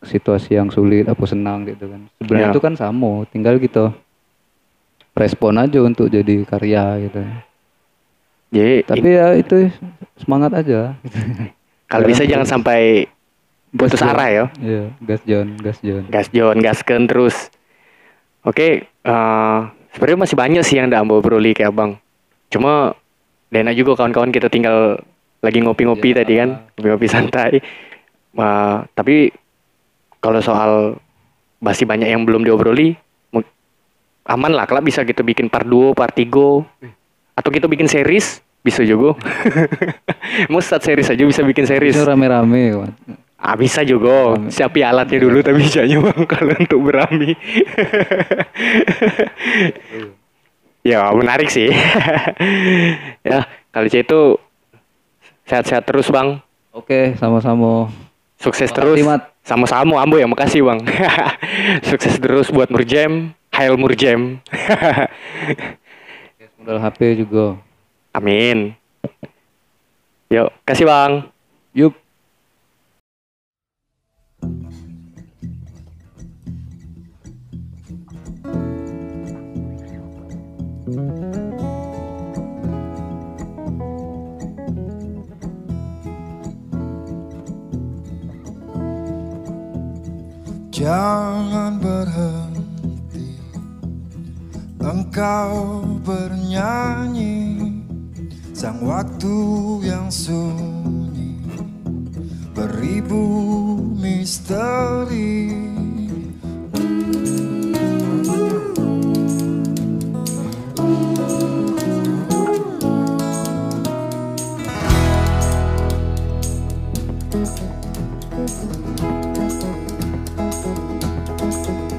situasi yang sulit apa senang gitu kan sebenarnya Ya. itu kan sama tinggal gitu respon aja untuk jadi karya gitu jadi tapi ya itu semangat aja kalau bisa jangan sampai putus Gas arah ya. John. Iya, gas John, gas John. gas John gasken terus. Oke eh sebenarnya masih banyak sih yang udah ambil broli kayak abang. Cuma dan enak juga kawan-kawan kita tinggal lagi ngopi-ngopi Iya. tadi kan. ngopi-ngopi santai. Eh, tapi kalau soal masih banyak yang belum diobroli aman lah. Kalau bisa kita bikin part 2, part 3 atau kita bikin series bisa juga. Mau start series aja bisa bikin series. Itu rame-rame. Ah bisa juga. Siapi alatnya dulu tapi bisanya bang kalau untuk berami. ya menarik sih. ya kali itu sehat-sehat terus bang. Oke, sama-sama. Sukses Makasih, terus. Mat. Sama-sama Ambo ya makasih bang. Sukses terus buat Murjem. Hail Murjem. Modal HP juga. Amin. Yuk, kasih bang. Yup. Jangan berhenti. Engkau bernyanyi Sang waktu yang sunyi. Beribu misteri. Jangan Thank you.